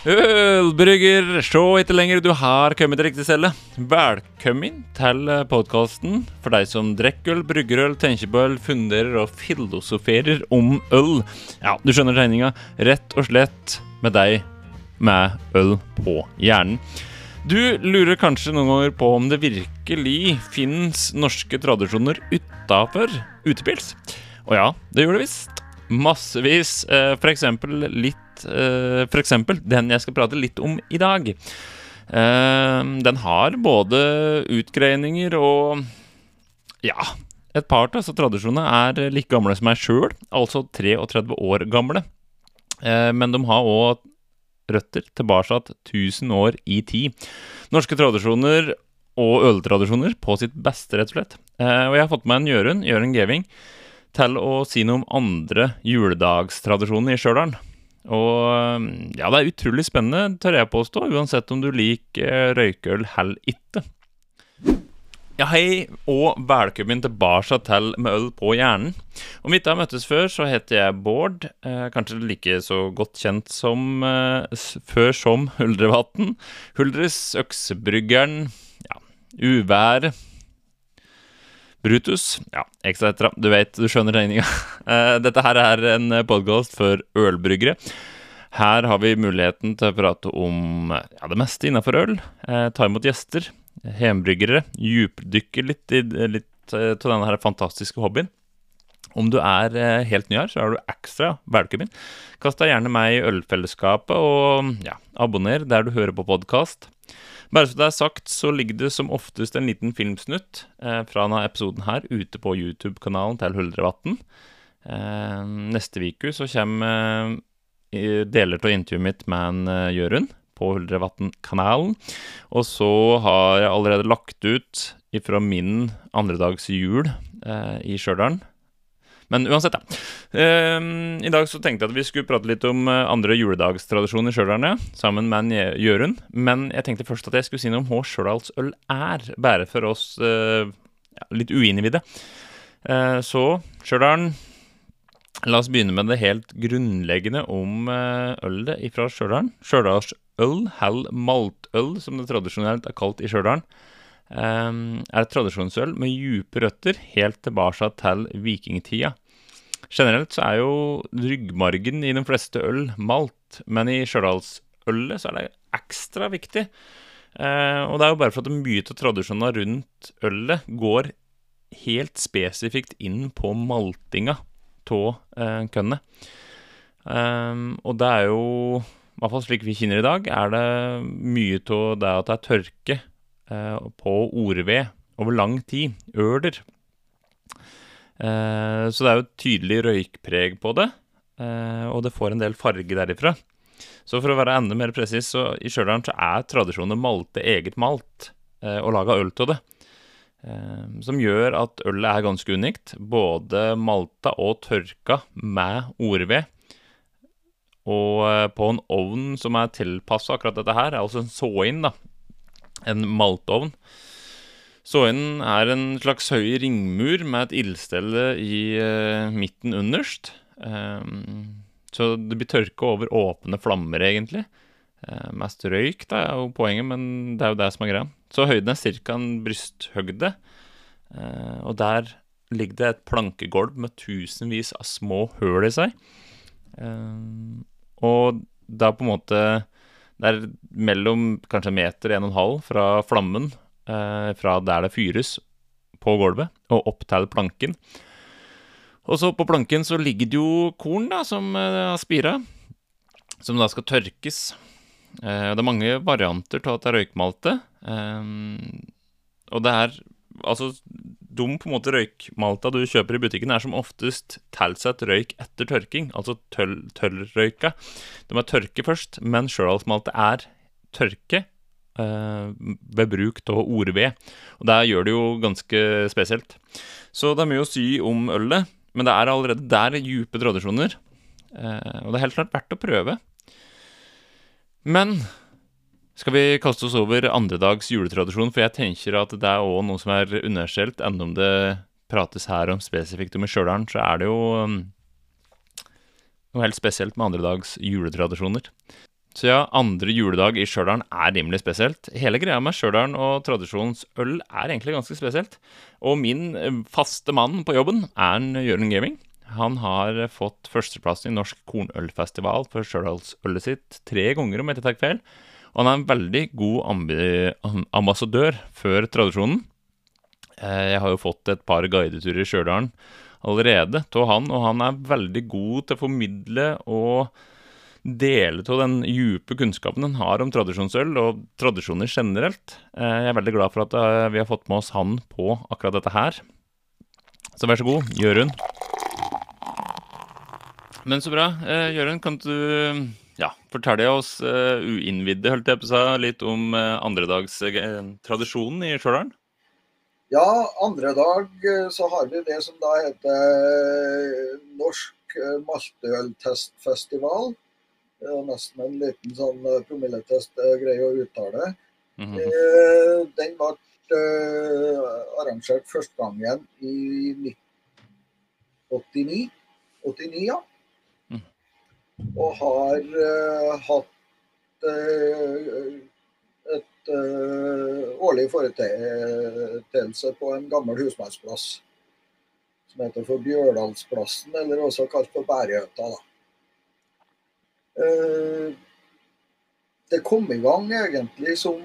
Ølbrygger, se etter lenger, du har kommet til riktig celle. Velkommen til podkasten for deg som drikker øl, brygger øl, tenker på øl, funderer og filosoferer om øl. Ja, du skjønner tegninga. Rett og slett med deg med øl på hjernen. Du lurer kanskje noen ganger på om det virkelig fins norske tradisjoner utafor utepils. Og ja, det gjør det visst. Massevis. Eh, for eksempel litt eh, For eksempel den jeg skal prate litt om i dag. Eh, den har både utgreininger og Ja. Et par av disse tradisjonene er like gamle som meg sjøl, altså 33 år gamle. Men de har òg røtter tilbake 1000 år i tid. Norske tradisjoner og øltradisjoner på sitt beste, rett og slett. Og jeg har fått med en Jørund, Jørund Geving, til å si noe om andre juledagstradisjoner i Stjørdal. Og ja, det er utrolig spennende, tør jeg påstå, uansett om du liker røykøl eller ikke. Ja, hei, og velkommen tilbake til Med øl på hjernen. Om vi ikke har møttes før, så heter jeg Bård. Eh, kanskje like så godt kjent som eh, før som Huldrevatn. Huldres, Øksebryggeren, ja, Uværet. Brutus. Ja, etc. Du vet, du skjønner regninga. Dette her er en podkast for ølbryggere. Her har vi muligheten til å prate om ja, det meste innafor øl. Eh, ta imot gjester, hjembryggere, djupdykke litt i litt av denne her fantastiske hobbyen. Om du er helt ny her, så er du ekstra velkommen. Kast deg gjerne meg i ølfellesskapet, og ja, abonner der du hører på podkast. Bare så det er sagt, så ligger det som oftest en liten filmsnutt eh, fra denne episoden her ute på YouTube-kanalen til Huldrevatn. Eh, neste uke så kommer eh, deler av intervjuet mitt med en eh, Jørund på Huldrevatn-kanalen. Og så har jeg allerede lagt ut ifra min andredags jul eh, i Stjørdal men uansett, da. Uh, I dag så tenkte jeg at vi skulle prate litt om uh, andre juledagstradisjoner i Stjørdal, sammen med Jørund. Men jeg tenkte først at jeg skulle si noe om hva stjørdalsøl er, bare for oss uh, ja, litt uinnvidde. så Stjørdal La oss begynne med det helt grunnleggende om ølet fra Stjørdal. Stjørdalsøl, hell maltøl, som det tradisjonelt er kalt i Stjørdal er et tradisjonsøl med dype røtter helt tilbake til vikingtida. Generelt så er jo ryggmargen i de fleste øl malt, men i stjørdalsølet så er det ekstra viktig. Eh, og det er jo bare for at mye av tradisjonene rundt ølet går helt spesifikt inn på maltinga av eh, kønnet. Eh, og det er jo, i hvert fall slik vi kjenner i dag, er det mye av det at det er tørke på ordved over lang tid. Øler. Eh, så det er jo et tydelig røykpreg på det, eh, og det får en del farge derifra. Så for å være enda mer presis, så i Stjørdal så er tradisjonen å malte eget malt og lage øl av det. Som gjør at ølet er ganske unikt. Både malta og tørka med ordved. Og på en ovn som er tilpassa akkurat dette her, er altså en så-inn, da en maltovn. Såinen er en slags høy ringmur med et ildstelle i eh, midten underst. Um, så det blir tørke over åpne flammer, egentlig. Uh, mest røyk da, er jo poenget, men det er jo det som er greia. Så høyden er ca. en brysthøgde. Uh, og der ligger det et plankegulv med tusenvis av små høl i seg. og det er på en måte det er mellom kanskje en meter, en og en halv fra flammen, eh, fra der det fyres, på gulvet, og opp til planken. Og så på planken så ligger det jo korn da, som eh, spira, som da skal tørkes. Eh, det er mange varianter av dette røykmalte. Eh, og det er altså de på en måte røykmalta du kjøper i butikken, er som oftest tilsatt røyk etter tørking, altså tørrrøyka. De er tørke først, men sjølalsmaltet er tørke eh, ved bruk av ordved. Og det gjør det jo ganske spesielt. Så det er mye å si om ølet, men det er allerede der dype tradisjoner. Eh, og det er helt klart verdt å prøve. Men skal vi kaste oss over andredags juletradisjon, for jeg tenker at det er òg noe som er universelt. Enda om det prates her om spesifikt om i Stjørdal, så er det jo um, noe helt spesielt med andredags juletradisjoner. Så ja, andre juledag i Stjørdal er rimelig spesielt. Hele greia med Stjørdal og tradisjonsøl er egentlig ganske spesielt. Og min eh, faste mann på jobben er en Jørund Gaming. Han har fått førsteplassen i Norsk kornølfestival for Stjørdalsølet sitt tre ganger, om jeg ikke tar feil. Og han er en veldig god ambassadør for tradisjonen. Eh, Jeg har jo fått et par guideturer i Stjørdal allerede av han, og han er veldig god til å formidle og dele av den djupe kunnskapen han har om tradisjonsøl og tradisjoner generelt. Eh, Jeg er veldig glad for at eh, vi har fått med oss han på akkurat dette her. Så vær så god, Jørund. Men så bra. Jørund, kan du ja, fortelle oss uh, uinnvidde, holdt jeg på seg, litt om uh, andredagstradisjonen i Stjørdal? Ja, andre dag eh, så har vi det som da heter eh, Norsk eh, maltøltestfestival. Det er nesten en liten sånn eh, promilletest det er å uttale. Mm -hmm. Den ble eh, arrangert første gangen i 1989. 89, ja. Og har uh, hatt uh, et uh, årlig foreteelse på en gammel husmannsplass. Som heter for Bjørdalsplassen, eller også kalt for. Eh, det kom i gang egentlig som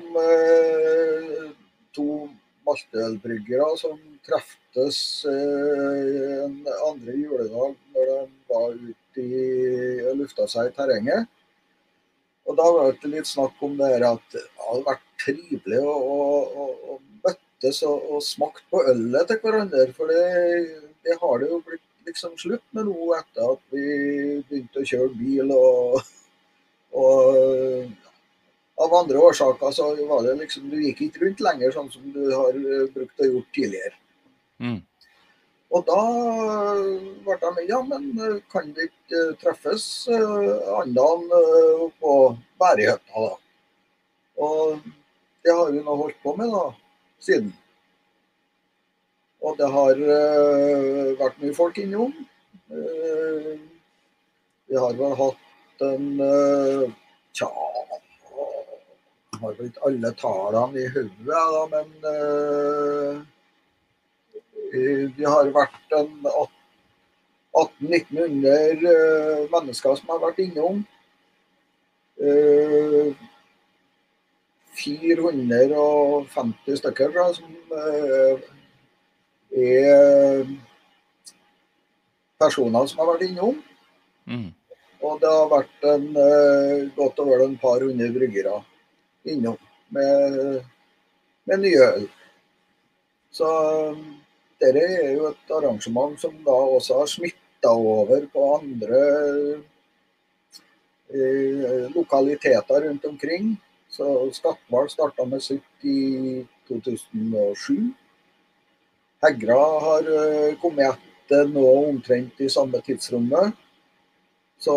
to maltølbryggere som treftes en andre juledag når de var ute i og lufta seg i terrenget. Og da var det litt snakk om det her at det hadde vært trivelig å, å, å, møttes og, og smakt på ølet til hverandre. For det, det har det jo blitt liksom slutt med nå etter at vi begynte å kjøre bil og, og av andre årsaker så var det liksom Du gikk ikke rundt lenger sånn som du har brukt å gjort tidligere. Mm. Og da ble de ja, men eh, kan vi ikke eh, treffes andan andre uh, på Bærehøtta, da? Og det har vi nå holdt på med da, siden. Og det har eh, vært mye folk innom. Eh, vi har vel hatt en Tja Jeg har vel ikke alle tallene i hodet, men eh, vi- vi har vært 1800-1900 eh, mennesker som har vært innom. Eh, 450 stykker da, som eh, er personer som har vært innom. Mm. Og det har vært en, eh, godt og vel en par hundre bryggere innom med, med nye øl. Så dette er jo et arrangement som da også har smitta over på andre eh, lokaliteter rundt omkring. Så Skatval starta med sitt i 2007. Hegra har eh, kommet etter nå omtrent i samme tidsrommet. Så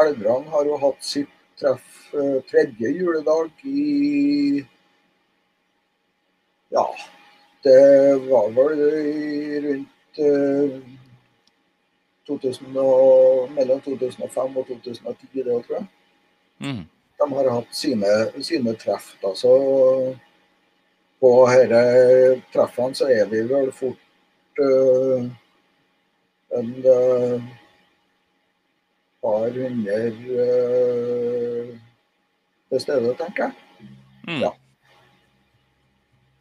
Elveran har jo hatt sitt treff eh, tredje juledag i Ja, det var vel i rundt eh, 2000 og, mellom 2005 og 2010, det tror jeg. Mm. De har hatt sine, sine treff. Da. Så på disse treffene så er vi vel fort uh, en uh, par hundre uh, til stede, tenker jeg. Mm. Ja.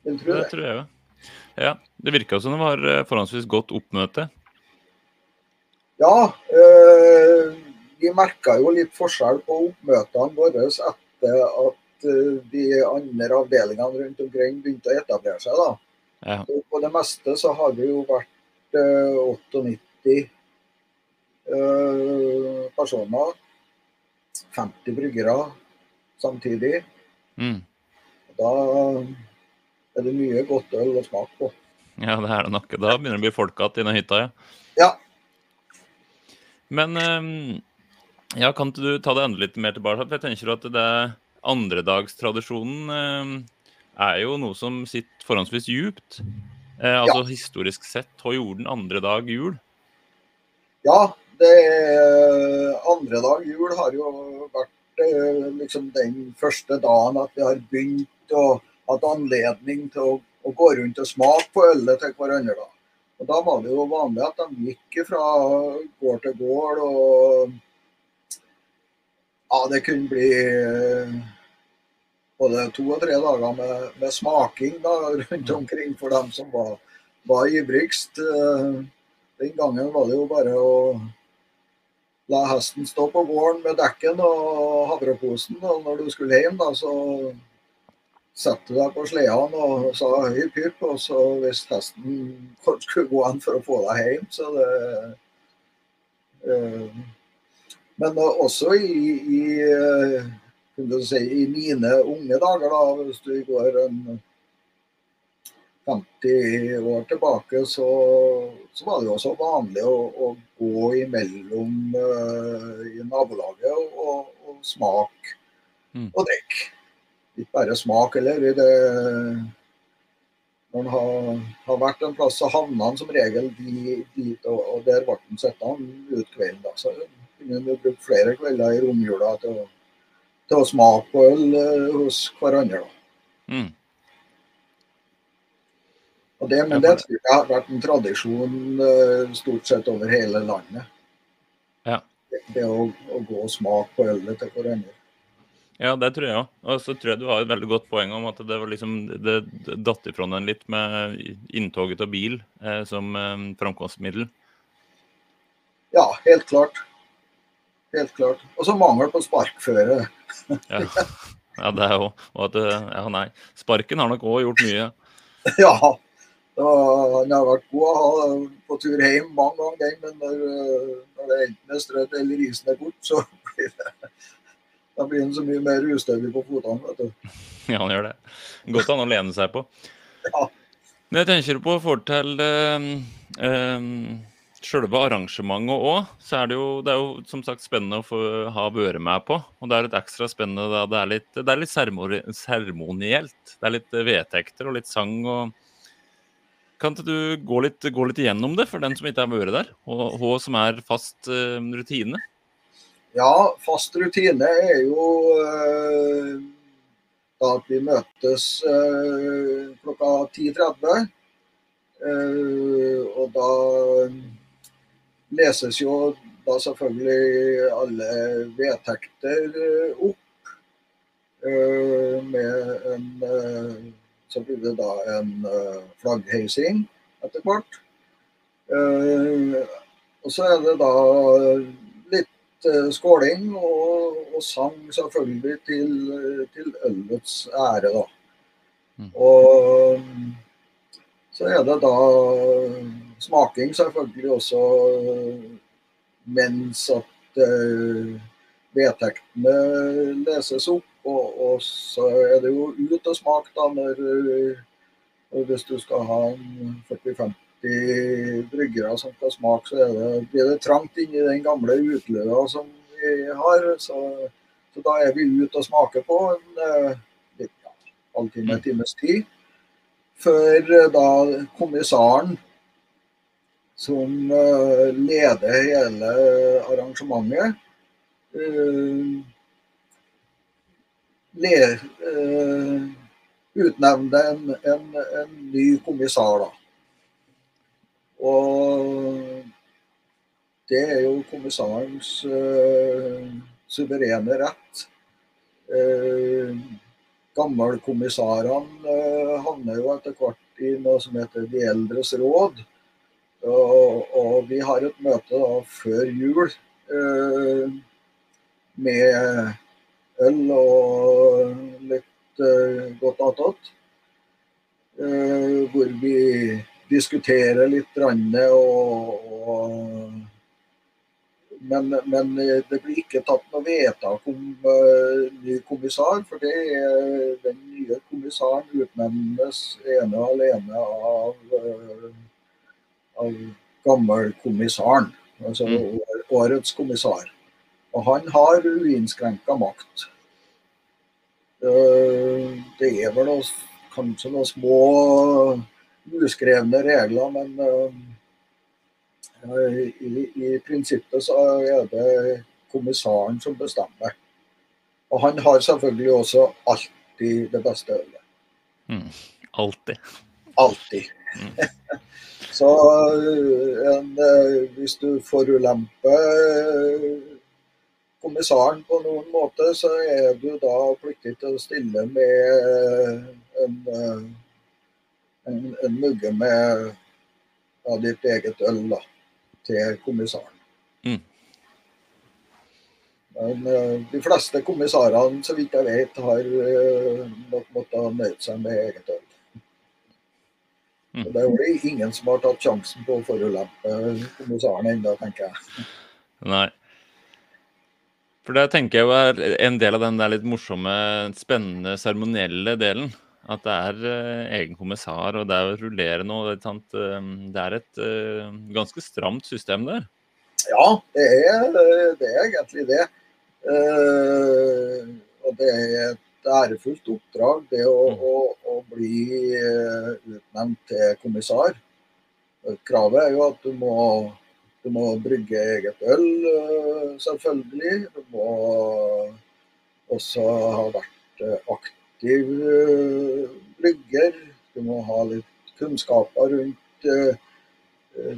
Vil tro Det det. tror jeg jo. Ja, det virka som det var eh, forholdsvis godt oppmøte. Ja, øh, vi merka jo litt forskjell på oppmøtene våre etter at eh, de andre avdelingene rundt omkring begynte å etablere seg. da. Ja. Og På det meste så har det jo vært øh, 98 øh, personer. 50 bryggere samtidig. Mm. Da er det mye godt øl å smake på. ja, det er det nok. Da begynner det å bli folk igjen i hytta, ja. Ja. Men eh, ja, kan du ta det enda litt mer tilbake? For jeg tenker at det andredagstradisjonen eh, er jo noe som sitter forholdsvis djupt. Eh, altså historisk sett, hva gjorde den andre dag jul? Ja, det andre dag jul har jo vært eh, liksom den første dagen at vi har begynt å hatt anledning til å, å gå rundt og smake på ølet til hverandre. da. Og Da var det jo vanlig at de gikk fra gård til gård. og ja, Det kunne bli både to og tre dager med, med smaking da, rundt omkring for dem som var, var ivrigst. Den gangen var det jo bare å la hesten stå på gården med dekken og havreposen. Og når du skulle hjem, da, så satte deg på sleden og sa hypp, hypp. Og så hvis hesten skulle gå an for å få deg hjem, så det uh, Men også i, i, uh, si, i, mine unge dager, da, hvis du går en 50 år tilbake, så, så var det jo også vanlig å, å gå imellom uh, i nabolaget og, og, og smake mm. og drikke ikke bare smak heller. Det, når han har, har, vært en plass, så havner han som regel dit, og, og der ble han sittende ut kvelden. Da. Så kunne han brukt flere kvelder i romjula til, til, å smake på øl uh, hos hverandre. Mm. Det, men det tror jeg har vært en tradisjon uh, stort sett over hele landet. Ja. Det, det å, å, gå og smake på ølet til hverandre. Ja, det tror jeg òg. Og så tror jeg du har et veldig godt poeng om at det var liksom det datt ifra den litt med inntoget av bil eh, som eh, framkomstmiddel. Ja, helt klart. Helt klart. Og så mangel på sparkføre. ja. ja, det jo Og at Ja, nei. Sparken har nok òg gjort mye. ja. han har vært god å ha på tur hjem mange ganger, men når, når det enten er strødd eller isen er bort, så blir det da blir han så mye mer ustødig på fotene. vet du. Ja, han gjør det. Godt an å lene seg på. Ja. Men jeg tenker på forhold til uh, uh, selve arrangementet òg, så er det, jo, det er jo som sagt spennende å få ha vært med på. Og det er litt ekstra spennende da det er litt, det er litt seremonielt. Det er litt vedtekter og litt sang. og kan ikke du gå litt, gå litt igjennom det for den som ikke har vært der, og hva som er fast rutine? Ja, fast rutine er jo uh, da at vi møtes uh, klokka 10.30. Uh, eh, og da leses jo da selvfølgelig alle vedtekter opp. med en Så blir det da en flaggheising etter hvert. og så er det da Eh, skåling og, og, sang selvfølgelig til, til ølets ære, da. Mm. Og så er det da smaking selvfølgelig også mens at uh, vedtektene leses opp. Og, og, så er det jo ut og smak da når, uh, hvis du skal ha en 40-50 bryggere som skal smake, så det, blir det trangt inni den gamle utløa som vi har. Så, så, da er vi ute og smaker på en eh, ja, halvtime, en times tid. Før eh, da kommissæren, som uh, leder hele arrangementet, uh, le, uh, utnevner en, en, en, ny kommissær. da. Og det er jo kommissarens uh, suverene rett. Uh, Gammelkommissarene uh, havner jo etter hvert i noe som heter De eldres råd. Og, og vi har et møte da før jul uh, med øl og litt godt attåt. hvor vi diskutere litt. Og, og, men, men, det blir ikke tatt noe vedtak om uh, ny kommissær. For det er den nye kommissæren utnevnes ene og alene av, uh, av gammelkommissæren. Altså mm. årets kommissær. Og han har uinnskrenka makt. Uh, det er vel noe, kanskje noen små uskrevne regler, men uh, I, I prinsippet så er det kommissæren som bestemmer. Og han har selvfølgelig også alltid det beste ølet. Mm. Alltid. Alltid. Mm. så en, hvis du forulemper kommissæren på noen måte, så er du da pliktig til å stille med en, en, en mugge med ja, ditt eget øl da, til kommissæren. Mm. Men uh, de fleste kommissærene, så vidt jeg vet, har nok måttet nøye seg med eget øl. Mm. Det er jo ingen som har tatt sjansen på å forulempe kommissæren ennå, tenker jeg. Nei. For det tenker jeg er en del av den der litt morsomme, spennende, seremonielle delen. At det er uh, egen kommissar, og det er å rullere noe. Det er, er et uh, ganske stramt system der. Ja, det er, det er egentlig det. Og det er et ærefullt oppdrag, det å, Mm. å, å bli utnevnt til kommissar. Kravet er jo at du må, du må brygge eget øl, selvfølgelig. Du må også ha vært uh, aktiv brygger. Du må ha litt kunnskaper rundt uh, uh,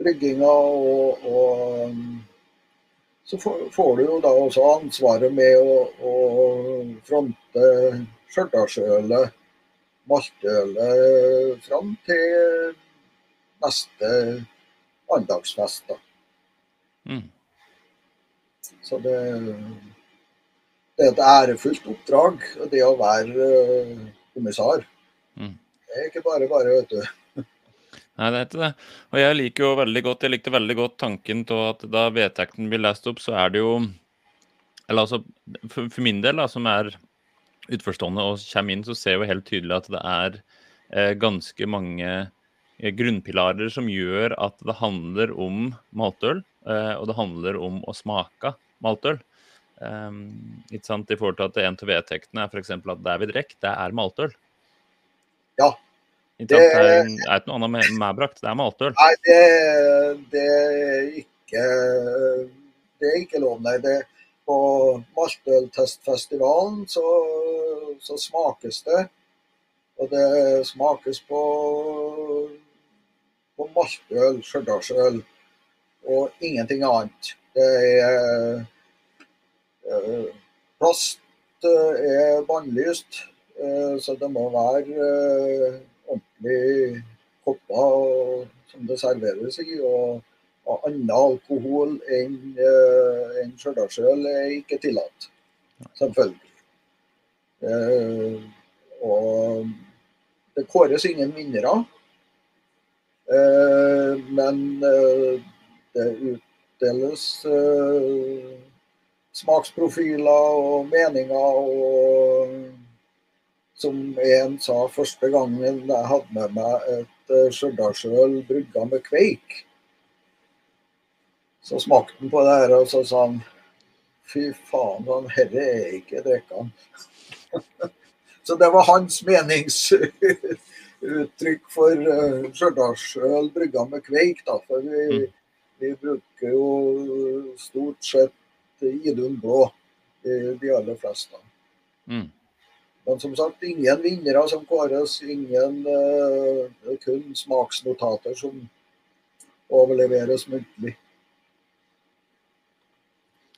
brygginga og, og så får, du jo da også ansvaret med å, å fronte Stjørdalsølet, maltølet, fram til neste andagsfest. da. Mm. Så det, det er et ærefullt oppdrag, det å være eh, kommissar. Mm. Det er ikke bare bare, vet du. Nei, det er ikke det. Og jeg liker jo veldig godt, jeg likte veldig godt tanken til at da vedtekten blir lest opp, så er det jo Eller altså, for, for min del, da, som er utforstående og kommer inn, så ser jeg jo helt tydelig at det er eh, ganske mange eh, grunnpilarer som gjør at det handler om maltøl, eh, og det handler om å smake maltøl. Um, ikke sant? I forhold til at en av vedtektene er f.eks. at det vi drikker, det er maltøl. Ja. Sant? Det er, er ikke noe annet med, medbrakt, det er maltøl. Nei, det, det er ikke Det er ikke lov, nei. Det, på Maltøltestfestivalen så, så smakes det. Og det smakes på, på maltøl, stjørdalsøl, og ingenting annet. Det er Plast eh, er bannlyst, eh, så det må være eh, ordentlig kopper som det serveres i. Og, annen alkohol enn en stjørdalsøl er ikke tillatt. Selvfølgelig. Eh, og det kåres ingen vinnere. Eh, men eh, det utdeles eh, smaksprofiler og meninger og som en sa første gangen jeg hadde med meg et uh, stjørdalsøl brygga med kveik. Så smakte han på det her, og så sa han fy faen, han herre er ikke drikkende. så det var hans meningsuttrykk for uh, stjørdalsøl brygga med kveik. Da, for vi, Mm. vi bruker jo stort sett Idun blå, de, de aller fleste. Mm. Men som sagt, ingen vinnere som kåres, ingen uh, kun smaksnotater som overleveres muntlig.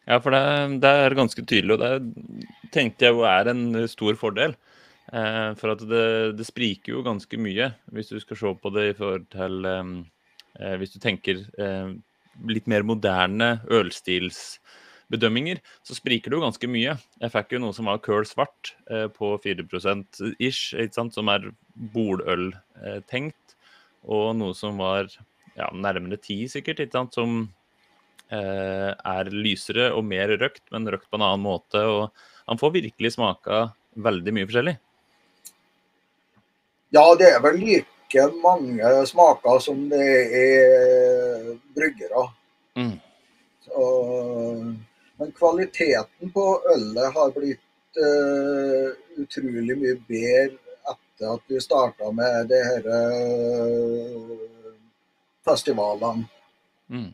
Ja, for det, det er ganske tydelig, og det tenkte jeg jo er en stor fordel. Eh, for at det, det spriker jo ganske mye, hvis du skal se på det i forhold til eh, Hvis du tenker eh, litt mer moderne ølstilsbedømminger, så spriker det jo ganske mye. Jeg fikk jo noe som var køl svart eh, på 4 %-ish, som er boløl-tenkt, og noe som var ja, nærmere 10 sikkert, som eh, er lysere og mer røkt, men røkt på en annen måte. Og han får virkelig smaka veldig mye forskjellig. Ja, det er vel like mange smaker som det er bryggere. Mm. Så, men kvaliteten på ølet har blitt uh, utrolig mye bedre etter at vi starta med de her uh, festivalene. Mm.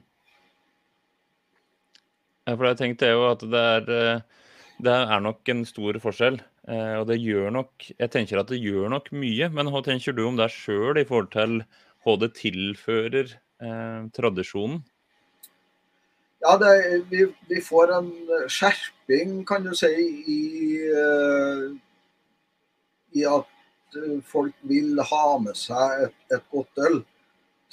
Ja, for jeg tenkte jo at det er, eh, det er nok en stor forskjell. Eh, og det gjør nok Jeg tenker at det gjør nok mye. Men hva tenker du om det sjøl i forhold til hva det tilfører eh, tradisjonen? Ja, det, vi, vi, får en skjerping, kan du si, i, uh, i at folk vil ha med seg et, et godt øl.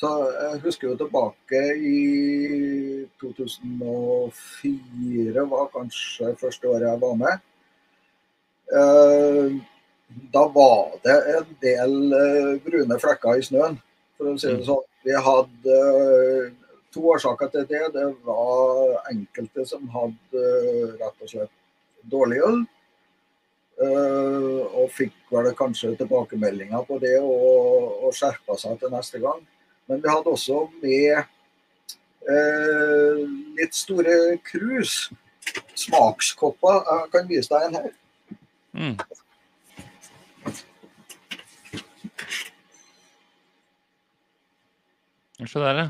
Så Jeg husker jo tilbake i 2004, var kanskje første året jeg var med. Eh, da var det en del eh, brune flekker i snøen, for å si det mm. sånn. Vi hadde eh, to årsaker til det. Det var enkelte som hadde rett og slett dårlig øl. Og fikk vel kanskje tilbakemeldinger på det og, og skjerpa seg til neste gang. Men vi hadde også med eh, litt store krus. Smakskopper. Jeg kan vise deg en her. Mm. Se der, ja.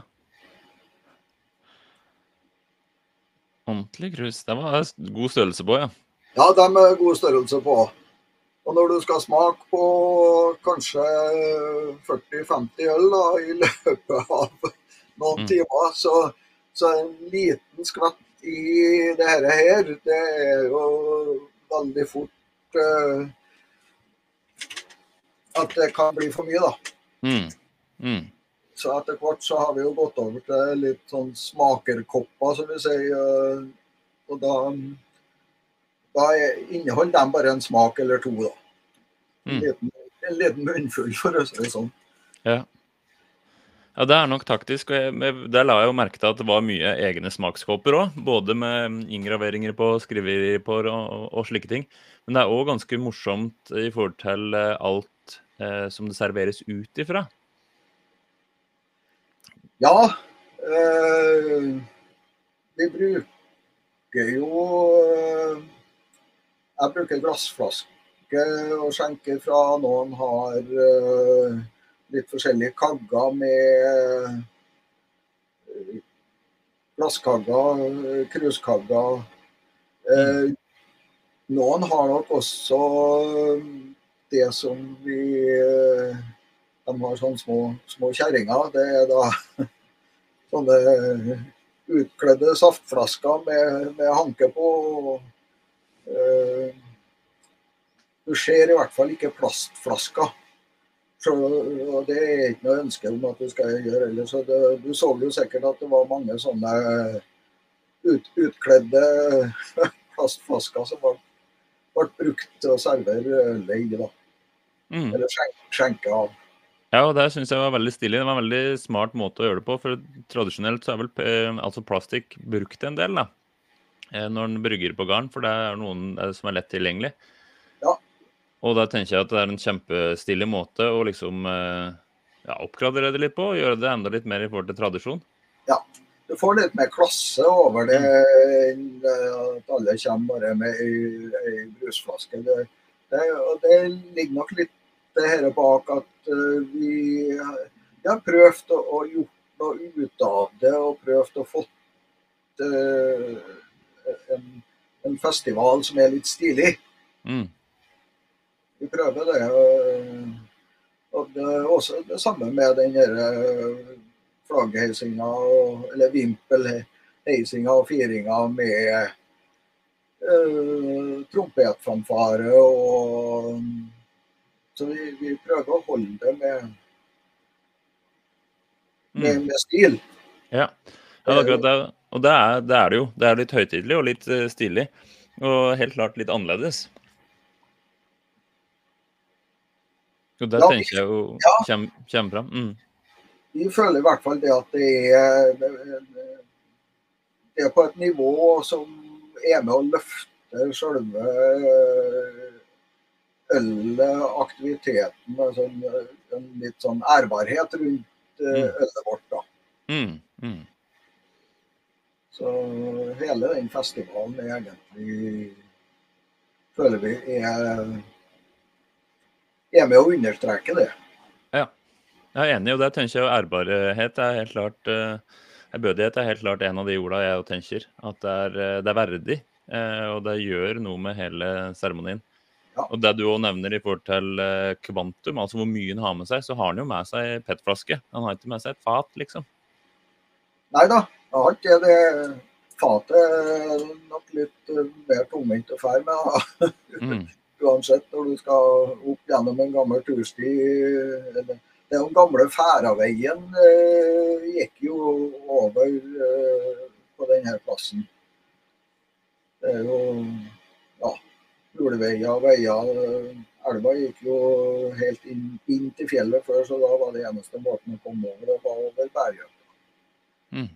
Ordentlig krus. Det var god størrelse på, ja. Ja, de er god størrelse på. Og når du skal smake på kanskje 40-50 øl da, i løpet av noen mm. timer, så, så en liten skvett i det her, det er jo veldig fort uh, at det kan bli for mye, da. Mm. Mm. Så etter hvert så har vi jo gått over til litt sånn smakerkopper, som vi sier. Uh, og da da inneholder de bare en smak eller to. da. En, mm. liten, en liten munnfull, for å si det sånn. Ja. Ja, Det er nok taktisk. og jeg, Der la jeg jo merke til at det var mye egne smakskåper òg. Både med inngraveringer på, skriverier på og, og, slike ting. Men det er òg ganske morsomt i forhold til eh, alt eh, som det serveres ut ifra. Ja. Øh, vi bruker jo øh, jeg bruker glassflaske og skjenker fra. Noen har øh, litt forskjellige kagger med glasskagger, kruskagger. Mm. noen har nok også det som vi De har sånne små, små kjerringer. Det er da sånne utkledde saftflasker med, med hanke på. Eh, du ser i hvert fall ikke plastflasker. Så, og Det er ikke noe ønske om at du skal gjøre ellers. Så det, du så jo sikkert at det var mange sånne ut, utkledde plastflasker som ble, ble, brukt til å servere øl i. da. Mm. Eller skjenke, skjenke av. Ja, og det syns jeg var veldig stilig. Det var en veldig smart måte å gjøre det på. For tradisjonelt så er vel eh, altså plastikk brukt en del, da. Eh, når en brygger på garn, for det er noen eh, som er lett tilgjengelig. Ja. Og da tenker jeg at det er en kjempestilig måte å liksom ja, oppgradere det litt på, og gjøre det enda litt mer i forhold til tradisjon. Ja. Du får litt mer klasse over det enn at alle kommer bare med ei brusflaske. Det, det, og det ligger nok litt det her bak at vi, vi har prøvd å, å gjort noe ut av det, og prøvd å få uh, en, en, festival som er litt stilig. Mm. Vi prøver det. Og det er også det samme med den eh, flaggheisinga, eller vimpelheisinga og firinga med uh, trompetfanfare og Så vi, vi, prøver å holde det med, med, mm. med stil. Ja. ja akkurat det. Og det er, det er, det jo. Det er litt høytidelig og litt uh, stilig. Og helt klart litt annerledes. Og det ja, tenker jeg jo ja. kommer, kommer fram. Mm. Vi føler i hvert fall det at det er, det er på et nivå som er med å løfte selve ølet, aktiviteten. Altså en, litt sånn ærbarhet rundt mm. ølet vårt. da. Mm. Mm. Så hele den festivalen er egentlig føler vi er, er med å understreke det. Ja, jeg er enig, og der tenker jeg ærbarhet er helt klart uh, Ærbødighet er helt klart en av de ordene jeg tenker. At det er, det er verdig, og det gjør noe med hele seremonien. Ja. Og det du òg nevner i forhold til kvantum, altså hvor mye han har med seg, så har han jo med seg PET-flaske. Han har ikke med seg et fat, liksom. Nei da, jeg har ikke det. Fatet er nok litt mer tungvint å fære med. Mm. Uansett når du skal opp gjennom en gammel tursti. Den gamle Færaveien eh, gikk jo over eh, på denne plassen. Det er jo ja, og veier. Elva gikk jo helt inn, inn, til fjellet før, så da var det eneste måten å komme over, det var over Bergøya. Mm.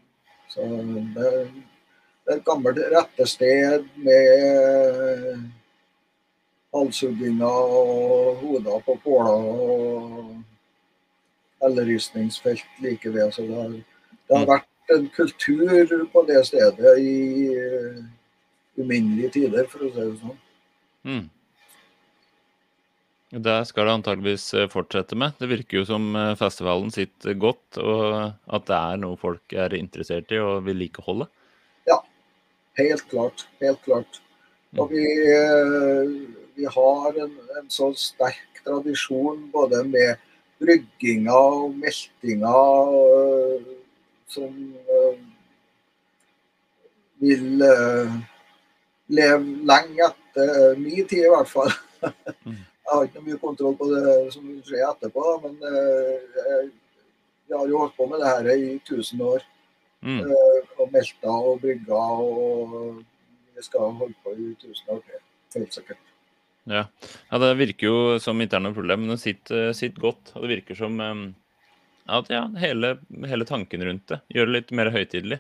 Så det, det er et gammelt rettested med halshugginger og hoder på påler og helleristningsfelt like ved. Så det har, det har, vært en kultur på det stedet i uh, uminnelige tider, for å si det sånn. Mm. Det skal det antageligvis eh, fortsette med. Det virker jo som eh, festivalen sitter godt, og at det er noe folk er interessert i og vil likeholde. Ja, helt klart. Helt klart. Og vi vi har en, en så sterk tradisjon både med brygginga og meltinga som vil leve lenge etter min tid, i hvert fall. Mm. Jeg har ikke mye kontroll på det som skjer etterpå, men vi har jo holdt på med det her i tusen år. Mm. Og melta og brygga, og vi skal holde på i tusen år til, helt sikkert. Ja. ja, det virker jo som ikke er noe problem, men det sitter, sitter godt. Og det virker som at ja, hele, hele, tanken rundt det gjør det litt mer høytidelig.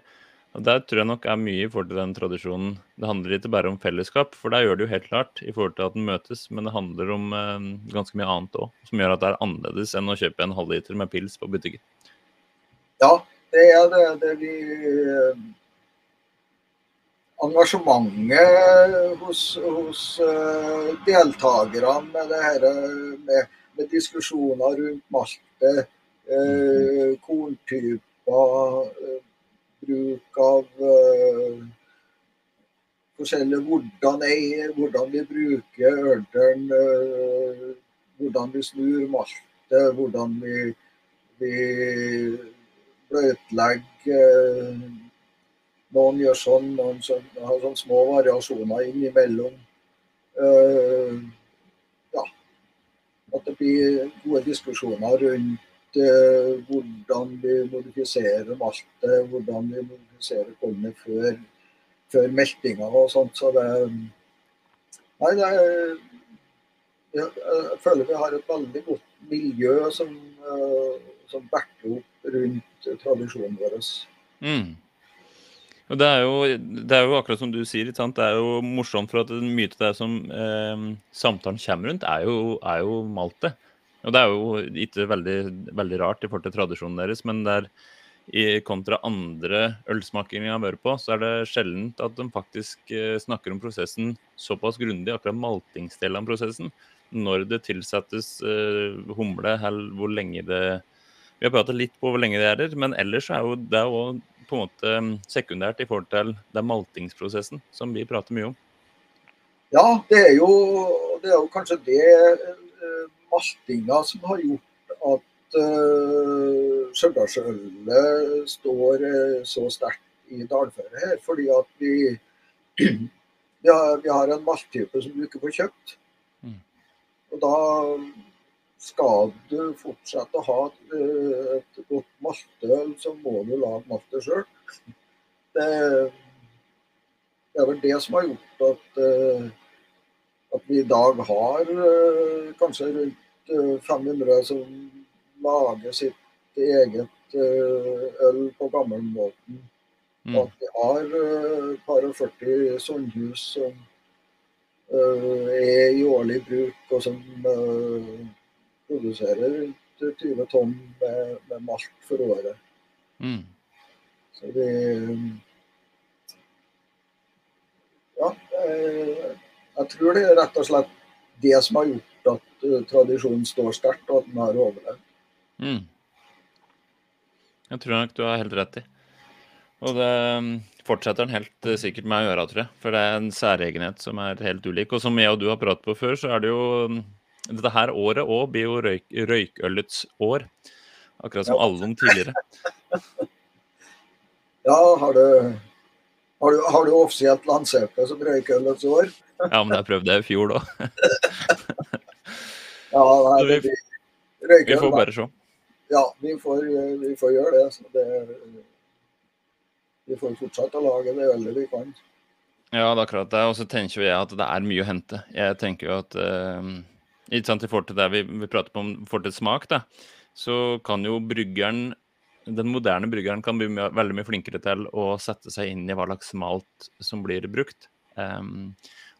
Og Der tror jeg nok er mye i forhold til den tradisjonen. Det handler ikke bare om fellesskap, for der gjør det jo helt klart i forhold til at den møtes, men det handler om eh, ganske mye annet òg, som gjør at det er annerledes enn å kjøpe en halvliter med pils på butikken. Ja, det er det, det vi engasjementet hos, hos eh, deltakerne med, det her, med, med diskusjoner rundt maltet, uh, korntyper, uh, bruk av forskjellige hvordan, eier, hvordan vi bruker ørteren, hvordan vi snur maltet, hvordan vi, vi bløtlegger noen gjør sånn, noen sånn, har sånn små variasjoner innimellom. Uh. At det blir gode diskusjoner rundt uh, hvordan vi modifiserer maltet, hvordan vi modifiserer kornet før, før meltinga og sånt. Så det Nei, det er jeg føler vi har et veldig godt miljø som, uh, som backer opp rundt tradisjonen vår. Mm. Det er, jo, det er jo akkurat som du sier. Det er jo morsomt, for at mye av det som eh, samtalen kommer rundt, er jo, er jo maltet. Og det er jo ikke veldig, veldig, rart i forhold til tradisjonen deres, men det er i kontra andre ølsmakinger jeg har vært på, så er det sjeldent at de faktisk eh, snakker om prosessen såpass grundig, akkurat maltingsdelen av prosessen. Når det tilsettes eh, humle, eller hvor lenge det Vi har pratet litt på hvor lenge det er, men ellers er jo det òg på en måte um, sekundært i forhold til den maltingsprosessen som vi prater mye om? Ja, det er jo, det er jo kanskje det maltinga som har gjort at uh, Stjørdalsølet står uh, så sterkt i dalføret her. Fordi at vi, vi, har, vi har en malttype som du ikke får kjøpt. Mm. Og da skal du fortsette å ha et, et godt maltøl, så må du lage maltet sjøl. Det, det, er vel det som har gjort at, eh, at vi i dag har eh, kanskje rundt 500 eh, som lager sitt eget øl på gammelmåten. Mm. At vi har et par og 40 sånnhus som er i årlig bruk, og som produserer rundt 20 tonn med, med malt for året. Mm. Så vi Ja, jeg tror det er rett og slett det som har gjort tradisjonen står sterkt, og at den har overlevd. Mm. Jeg tror nok du har helt rett i. Og det um, fortsetter den helt uh, sikkert med å gjøre, tror jeg. For det er en særegenhet som er helt ulik. Og som jeg og du har pratet på før, så er det jo um, Dette her året òg blir jo røyk, røykølets år. Akkurat som ja. alle de tidligere. ja, har du, har du, har du offisielt lansert det som røykølets år? ja, men jeg prøvde det i fjor, da. ja, nei, det blir røykøl. Vi får bare se. Ja, vi får, vi får gjøre det. det vi får fortsette å lage det ølet vi kan. Ja, det er akkurat det. Og så tenker jeg at det er mye å hente. Jeg tenker jo at eh, ikke sant, I forhold til det vi, vi prater om forhold til smak, da, så kan jo bryggeren den moderne bryggeren kan bli mye, veldig mye flinkere til å sette seg inn i hva slags malt som blir brukt. Um,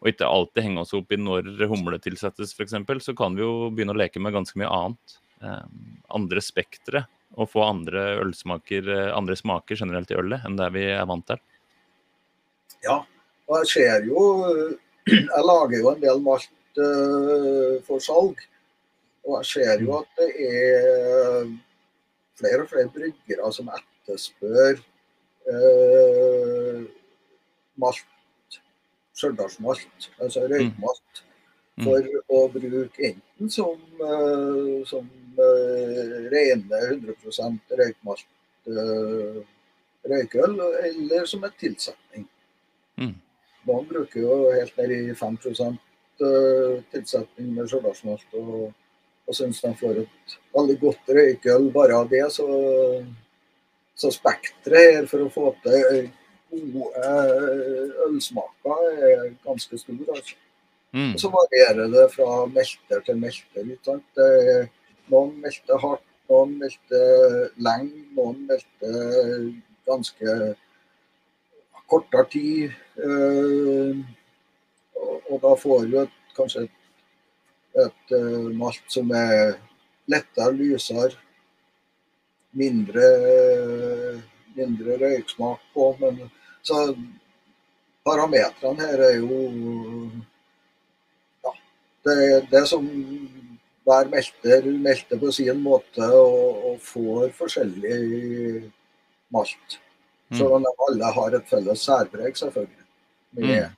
og ikke alltid henge oss opp i når humle tilsettes, f.eks., så kan vi jo begynne å leke med ganske mye annet. Um, andre spektre Og få andre ølsmaker, eh, andre smaker generelt i ølet enn det vi er vant til. Ja, og jeg ser jo Jeg lager jo en del malt for salg. Og jeg ser jo at det er flere og flere bryggere som etterspør eh, malt, stjørdalsmalt, altså røykmalt, mm. for mm. å bruke enten som, uh, som uh, rene 100 røykmalt uh, røykøl, eller som en tilsetning. Mm. Noen bruker jo helt ned i 5 uh, tilsetning med stjørdalsmalt, og, og syns de får et veldig godt røykøl bare av det. Så, så spekteret her for å få til gode ølsmaker er ganske stor. altså. Mm. Og så varierer det fra melter til melter. Ikke sant? Noen melter hardt, noen melter lenge, noen melter ganske kortere tid. Eh, og da får du et, kanskje et, et eh, malt som er lettere, lysere, mindre, mindre røyksmak på. Men så parametrene her er jo ja, det, det som hver melter melter på sin måte og, og får forskjellig malt. Mm. Selv om alle har et felles særpreg, selvfølgelig. Med mm.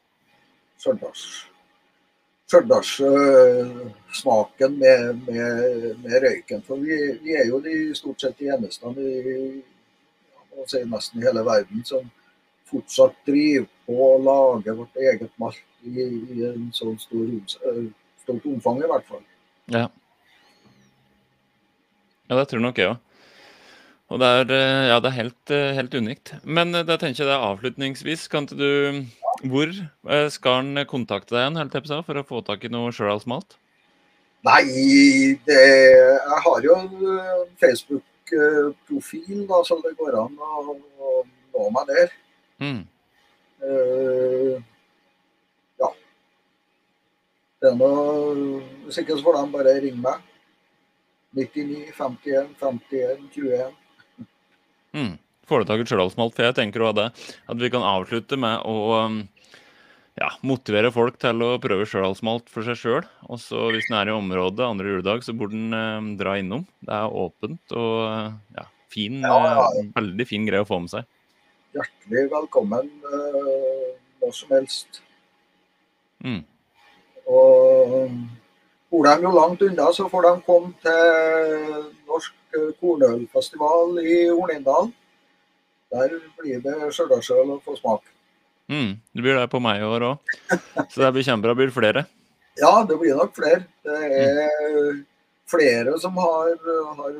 Stjørdalssmaken med, med, med, røyken. For vi, vi, er jo de stort sett de eneste i si nesten i hele verden som fortsatt driver på å lage vårt eget malt i, i en sånn stor, stort omfang, i hvert fall. Ja. Ja, det tror nok jeg òg. Og det er, eh, ja, det er helt, eh, helt, unikt. Men eh, da tenker jeg det avslutningsvis. Kan du Hvor skal han kontakte deg igjen helt for å få tak i noe Sheralsmalt? Nei, det, jeg har jo en Facebook-profil, da, så det går an å, å nå meg der. Mm. Uh, ja. Det er noe Hvis ikke så får de bare ringe meg. 99, 51, 51, 21. Mm. Foretaket du tak i Stjørdalsmalt? For jeg tenker også det, at vi kan avslutte med å um, ja, motivere folk til å prøve Stjørdalsmalt for seg sjøl. Og så hvis den er i området andre juledag, så burde den eh, dra innom. Det er åpent og ja, fin, ja, ja. Uh, veldig fin greie å få med seg. Hjertelig velkommen eh, når som helst. Mm. Og Bor de jo langt unna, så får de komme til Norsk kornølfestival i Hornindal. Der blir det Stjørdalsøl å få smak. Mm, det blir det på meg i år òg. Så det blir kjempebra. Blir det flere? Ja, det blir nok flere. Det er mm. flere som har, har,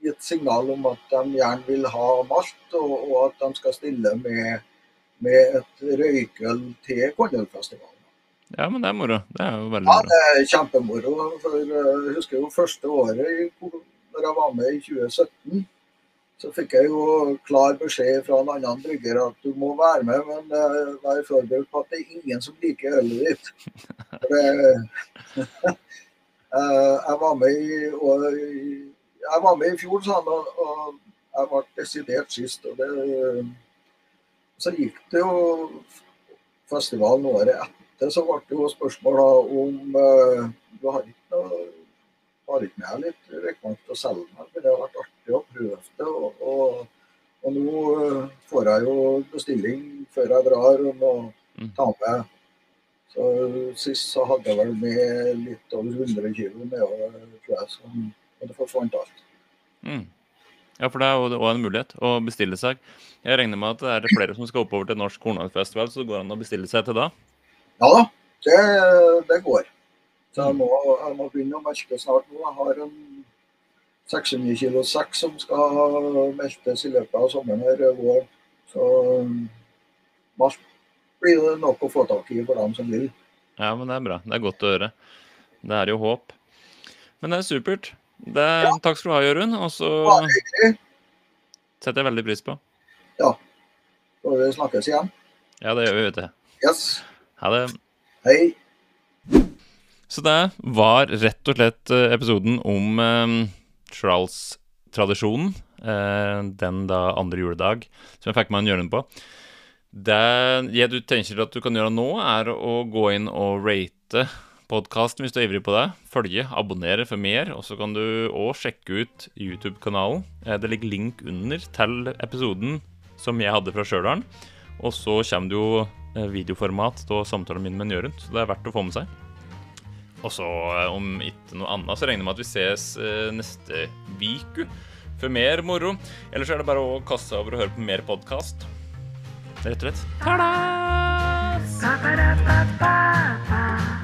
gitt signal om at de gjerne vil ha malt, og, og at de skal stille med, med et røykøl til Kondølfestivalen. Ja, men det er moro. Det er jo veldig moro. Ja, det er kjempemoro. For eh, jeg husker jo første året når jeg var med i 2017. Så fikk jeg jo klar beskjed fra en annen brygger at du må være med, men uh, vær forberedt på at det er ingen som liker ølet ditt. For det, uh, jeg, var med i, og, jeg var med i fjor, sa han, og, og jeg ble desidert sist. Og det, så gikk det jo festivalen året etter så ble det jo spørsmål da, om uh, du har ikke noe har ikke med litt røykmalt å selge meg, men det har vært artig å prøve det. Og, og, Og nå eh, får jeg jo bestilling før jeg drar om å Mm. ta med. Så Sist så hadde jeg vel med litt over 100 kg nedover, tror jeg. Så, og det forsvant alt. Mm. Ja, for det er jo en mulighet å bestille seg. Jeg regner med at det er flere som skal oppover til Norsk Kornhagfestival, så det går an å bestille seg til da. Ja da, det, det går. Så jeg må, jeg må begynne å merke snart nå. Jeg har en 600 kilo sekk som skal meltes i løpet av sommeren her i vår. Så malt blir det nok å få tak i for dem som vil. Ja, men det er bra. Det er godt å høre. Det er jo håp. Men det er supert. Det, Takk skal du ha, Jørund. Og så setter jeg veldig pris på. Ja. Så vi snakkes igjen. Ja, det gjør vi, vet du. Yes. Ha det. Hei. Så det var rett og slett eh, episoden om eh, Charles-tradisjonen. Eh, den da andre juledag, som jeg fikk meg en hjørne på. Det ja, du tenker at du kan gjøre nå, er å gå inn og rate podkasten hvis du er ivrig på det. Følge, abonnere for mer. Og så kan du òg sjekke ut YouTube-kanalen. Eh, det ligger link under til episoden som jeg hadde fra Stjørdal. Og så kommer det jo eh, videoformat av samtalen min med Jørund, så det er verdt å få med seg. Og så, eh, om ikke noe annet, så regner jeg med at vi ses eh, neste uke for mer moro. Ellers er det bare å kaste seg over og høre på mer podkast. Rett og slett. Ba-ba-da-ba-ba.